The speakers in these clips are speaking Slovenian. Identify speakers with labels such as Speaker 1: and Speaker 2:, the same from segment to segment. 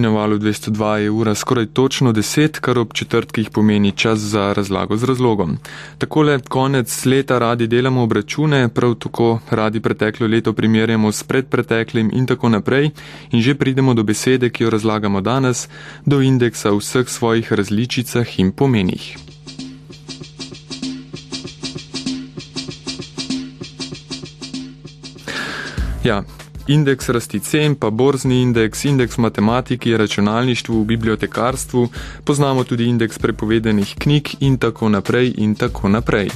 Speaker 1: Na valu 202 je ura skoraj točno 10, kar ob četrtkih pomeni čas za razlago z razlogom. Takole konec leta radi delamo obračune, prav tako radi preteklo leto primerjamo s predpreteklim in tako naprej in že pridemo do besede, ki jo razlagamo danes, do indeksa v vseh svojih različicah in pomenih. Ja, indeks rasti cen, pa borzni indeks, indeks matematiki, računalništvu, bibliotekarstvu, poznamo tudi indeks prepovedanih knjig in tako naprej in tako naprej.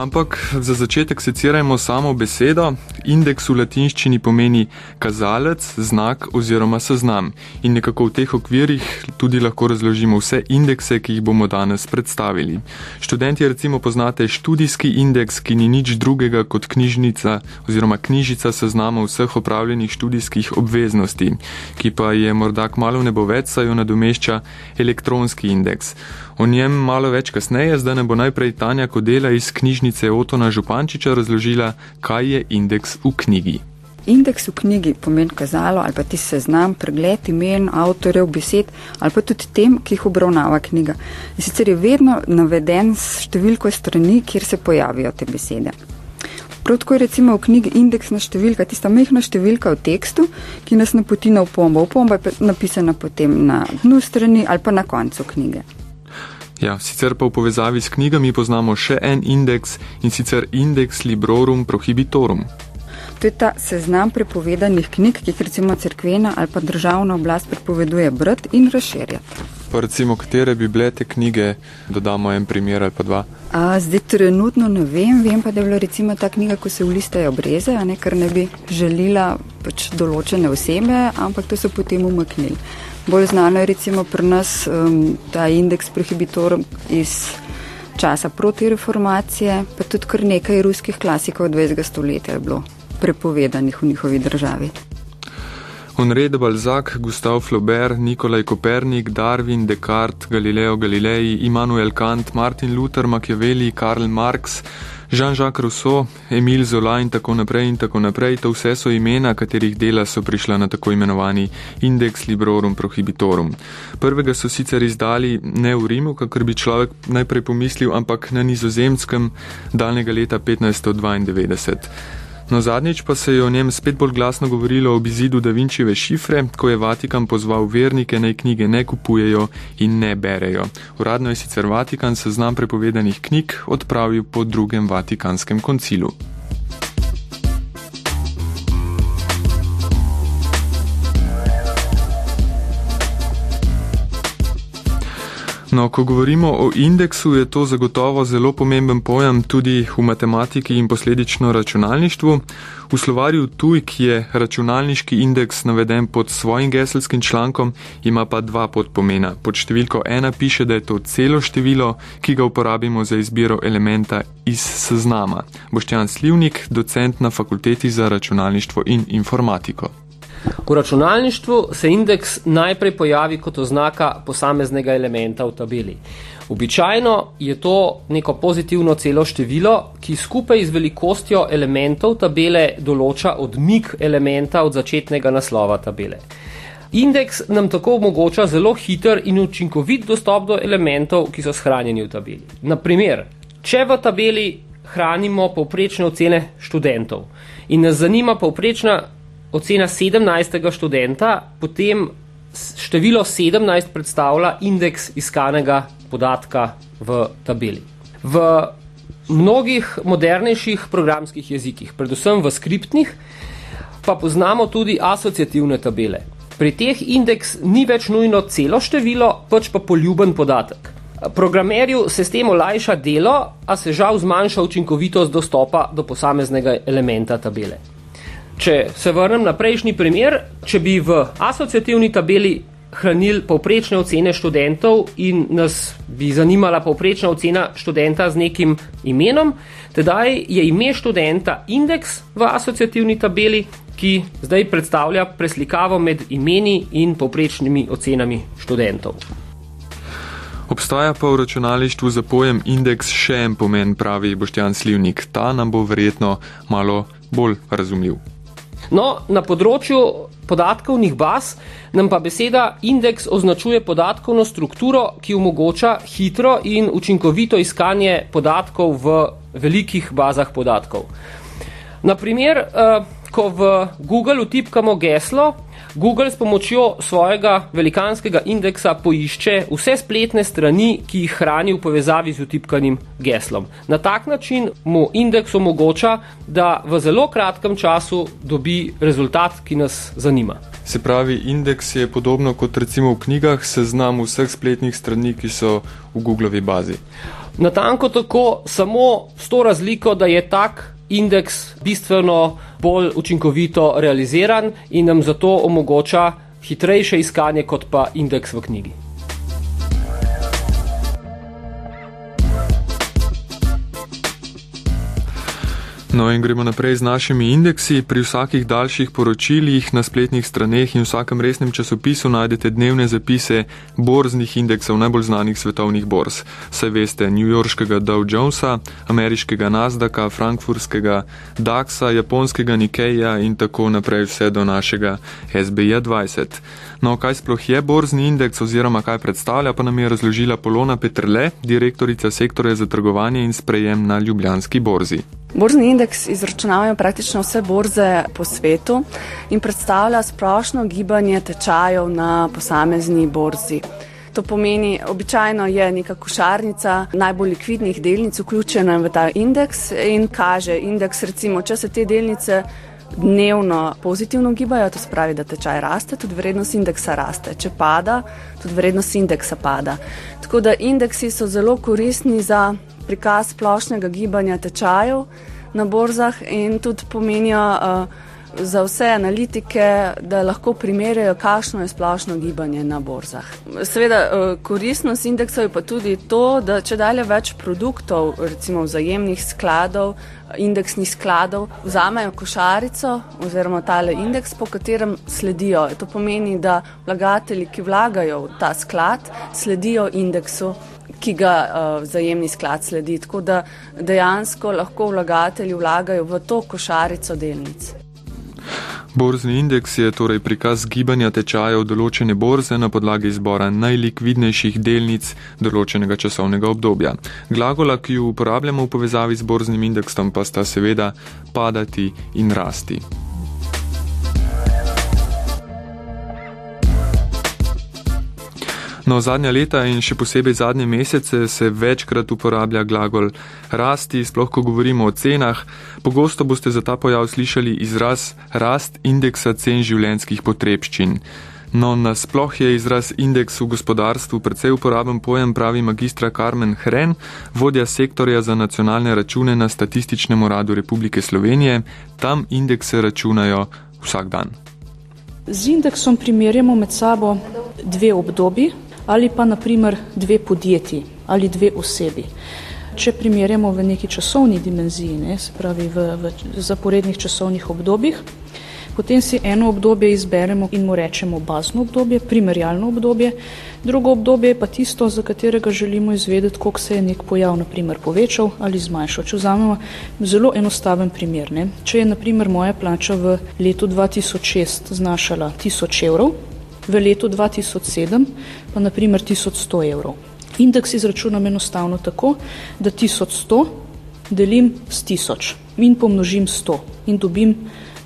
Speaker 1: Ampak za začetek secirajmo samo besedo. Indeks v latinščini pomeni kazalec, znak oziroma seznam. In nekako v teh okvirih tudi lahko razložimo vse indekse, ki jih bomo danes predstavili. Študenti recimo poznate študijski indeks, ki ni nič drugega kot knjižnica oziroma knjižica seznama vseh opravljenih študijskih obveznosti, ki pa je morda kmalo nebo več, saj jo nadomešča elektronski indeks. O njem malo več kasneje, zdaj ne bo najprej Tanja Kodela iz knjižnice Otona Župančiča razložila, kaj je indeks v knjigi.
Speaker 2: Indeks v knjigi pomeni kazalo ali pa ti seznam, pregled imen, avtorjev, besed ali pa tudi tem, ki jih obravnava knjiga. In sicer je vedno naveden s številko strani, kjer se pojavijo te besede. Prav tako je recimo v knjigi indeksna številka, tista mehna številka v tekstu, ki nas napoti na upombo. Upomba je napisana potem na dnu strani ali pa na koncu knjige.
Speaker 1: Ja, sicer pa v povezavi s knjigami poznamo še en indeks in sicer indeks Librorum Prohibitorum.
Speaker 2: To je ta seznam prepovedanih knjig, ki jih recimo crkvena ali pa državna oblast prepoveduje brati in razširjati.
Speaker 1: Pa recimo, katere bi bile te knjige, dodamo en primer ali pa dva?
Speaker 2: A, zdaj trenutno ne vem, vem pa, da je bila recimo ta knjiga, ko se ulistajo breze, ne kar ne bi želila pač določene osebe, ampak to so potem umaknili. Bolj znano je recimo pri nas um, ta indeks prohibitorum iz časa protireformacije, pa tudi kar nekaj ruskih klasikov 20. stoletja je bilo prepovedanih v njihovi državi.
Speaker 1: Henri de Balzac, Gustav Flaubert, Nikolaj Kopernik, Darwin, Descartes, Galileo Galilei, Immanuel Kant, Martin Luther, Machiavelli, Karl Marx, Jean-Jacques Rousseau, Emile Zola in tako naprej in tako naprej, to vse so imena, katerih dela so prišla na tako imenovani Index Librorum Prohibitorum. Prvega so sicer izdali ne v Rimu, kakor bi človek najprej pomislil, ampak na nizozemskem daljnega leta 1592. No, zadnjič pa se je o njem spet bolj glasno govorilo ob izidu Da Vinčive šifre, ko je Vatikan pozval vernike naj knjige ne kupujejo in ne berejo. Uradno je sicer Vatikan seznam prepovedanih knjig odpravil po drugem Vatikanskem koncilu. No, ko govorimo o indeksu, je to zagotovo zelo pomemben pojem tudi v matematiki in posledično računalništvu. V slovarju Tujk je računalniški indeks naveden pod svojim geselskim člankom, ima pa dva podpomena. Pod številko ena piše, da je to celo število, ki ga uporabimo za izbiro elementa iz seznama. Boštjan Slivnik, docent na fakulteti za računalništvo in informatiko.
Speaker 3: V računalništvu se indeks najprej pojavi kot oznaka posameznega elementa v tabeli. Običajno je to neko pozitivno celo število, ki skupaj z velikostjo elementov tabele določa odmik elementa od začetnega naslova tabele. Indeks nam tako omogoča zelo hiter in učinkovit dostop do elementov, ki so shranjeni v tabeli. Naprimer, če v tabeli hranimo povprečne ocene študentov in nas zanima povprečna ocena 17. študenta, potem število 17 predstavlja indeks iskanega podatka v tabeli. V mnogih modernejših programskih jezikih, predvsem v skriptnih, pa poznamo tudi asociativne tabele. Pri teh indeks ni več nujno celo število, pač pa poljuben podatek. Programerju se s tem olajša delo, a se žal zmanjša učinkovitost dostopa do posameznega elementa tabele. Če se vrnem na prejšnji primer, če bi v asociativni tabeli hranili povprečne ocene študentov in nas bi zanimala povprečna ocena študenta z nekim imenom, tedaj je ime študenta indeks v asociativni tabeli, ki zdaj predstavlja preslikavo med imeni in povprečnimi ocenami študentov.
Speaker 1: Obstaja pa v računalništvu za pojem indeks še en pomen, pravi Boštjan Slivnik. Ta nam bo verjetno malo bolj razumljiv.
Speaker 3: No, na področju podatkovnih baz nam pa beseda indeks označuje podatkovno strukturo, ki omogoča hitro in učinkovito iskanje podatkov v velikih bazah podatkov. Naprimer, eh, ko v Google utipkamo geslo, Google s pomočjo svojega velikanskega indeksa poišče vse spletne strani, ki jih hrani v povezavi z utipkanim geslom. Na tak način mu indeks omogoča, da v zelo kratkem času dobi rezultat, ki nas zanima.
Speaker 1: Se pravi, indeks je podobno kot recimo v knjigah seznam vseh spletnih strani, ki so v Googlovi bazi.
Speaker 3: Natanko tako, samo s to razliko, da je tak indeks bistveno bolj učinkovito realiziran in nam zato omogoča hitrejše iskanje kot pa indeks v knjigi.
Speaker 1: No in gremo naprej z našimi indeksi. Pri vsakih daljših poročilih na spletnih straneh in vsakem resnem časopisu najdete dnevne zapise borznih indeksov najbolj znanih svetovnih borz. Saj veste, New Yorkskega Dow Jonesa, ameriškega Nasdaka, frankfurtskega DAX-a, japonskega Nikkeja in tako naprej vse do našega SBJ 20. No, kaj sploh je borzni indeks oziroma kaj predstavlja, pa nam je razložila Polona Petrle, direktorica sektorja za trgovanje in sprejem na Ljubljanski borzi.
Speaker 4: Borzni indeks izračunavajo praktično vse borze po svetu in predstavlja splošno gibanje tečajev na posamezni borzi. To pomeni, običajno je neka košarnica najbolj likvidnih delnic vključena v ta indeks in kaže indeks, recimo, če se te delnice dnevno pozitivno gibajo, to spravi, da tečaj raste, tudi vrednost indeksa raste. Če pada, tudi vrednost indeksa pada. Tako da indeksi so zelo koristni za prikaz splošnega gibanja tečajev na borzah in tudi pomenijo uh, za vse analitike, da lahko primerjajo, kakšno je splošno gibanje na borzah. Seveda, uh, koristnost indeksov je pa tudi to, da če dalje več produktov, recimo vzajemnih skladov, indeksnih skladov, vzamejo košarico oziroma tale indeks, po katerem sledijo. To pomeni, da vlagatelji, ki vlagajo v ta sklad, sledijo indeksu ki ga uh, vzajemni sklad sledi. Tako da dejansko lahko vlagatelji vlagajo v to košarico delnic.
Speaker 1: Borzni indeks je torej prikaz gibanja tečajev določene borze na podlagi izbora najlikvidnejših delnic določenega časovnega obdobja. Glagola, ki jo uporabljamo v povezavi z borznim indeksom, pa sta seveda padati in rasti. No, zadnja leta in še posebej zadnje mesece se večkrat uporablja glagol rasti, sploh ko govorimo o cenah. Pogosto boste za ta pojav slišali izraz rast indeksa cen življenskih potrebščin. No, nasploh je izraz indeks v gospodarstvu precej uporaben pojem, pravi magistra Carmen Hren, vodja sektorja za nacionalne račune na Statističnem uradu Republike Slovenije. Tam indekse računajo vsak dan.
Speaker 5: Z indeksom primerjamo med sabo dve obdobji, ali pa naprimer dve podjetji ali dve osebi. Če primerjamo v neki časovni dimenziji, ne, se pravi v, v zaporednih časovnih obdobjih, potem si eno obdobje izberemo in mu rečemo bazno obdobje, primerjalno obdobje, drugo obdobje je pa tisto, za katerega želimo izvedeti, koliko se je nek pojav naprimer povečal ali zmanjšal. Če vzamemo zelo enostaven primer, ne. če je naprimer moja plača v letu 2006 znašala 1000 evrov, v letu 2007 pa naprimer 1100 evrov. Indeks izračunam enostavno tako, da 1100 delim s 1000 in pomnožim 100 in dobim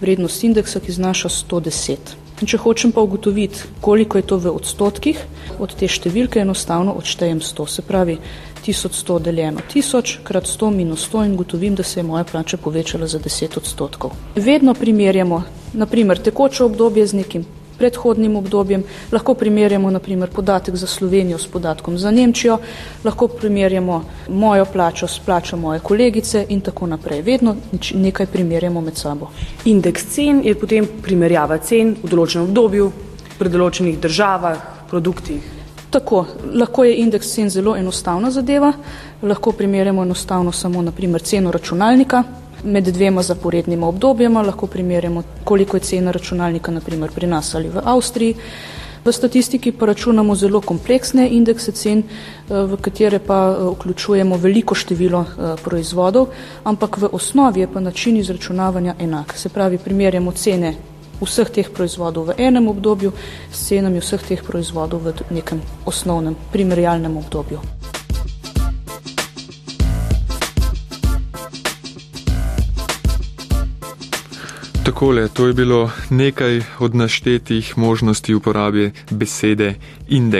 Speaker 5: vrednost indeksa, ki znaša 110. In če hočem pa ugotoviti, koliko je to v odstotkih, od te številke enostavno odštejem 100. Se pravi, 1100 deljeno 1000 krat 100 minus 100 in ugotovim, da se je moja plača povečala za 10 odstotkov. Vedno primerjamo, naprimer, tekoče obdobje z nekim predhodnim obdobjem, lahko primerjamo naprimer podatek za Slovenijo s podatkom za Nemčijo, lahko primerjamo mojo plačo s plačo moje kolegice in tako naprej. Vedno nekaj primerjamo med sabo.
Speaker 6: Indeks cen je potem primerjava cen v določenem obdobju, pri določenih državah, produktih.
Speaker 5: Tako, lahko je indeks cen zelo enostavna zadeva, lahko primerjamo enostavno samo naprimer ceno računalnika, med dvema zaporednima obdobjama, lahko primerjamo, koliko je cena računalnika naprimer pri nas ali v Avstriji. V statistiki pa računamo zelo kompleksne indekse cen, eh, v katere pa eh, vključujemo veliko število eh, proizvodov, ampak v osnovi je pa način izračunavanja enak. Se pravi, primerjamo cene vseh teh proizvodov v enem obdobju s cenami vseh teh proizvodov v nekem osnovnem primerjalnem obdobju.
Speaker 1: Takole, to je bilo nekaj od naštetih možnosti uporabe besede indeks.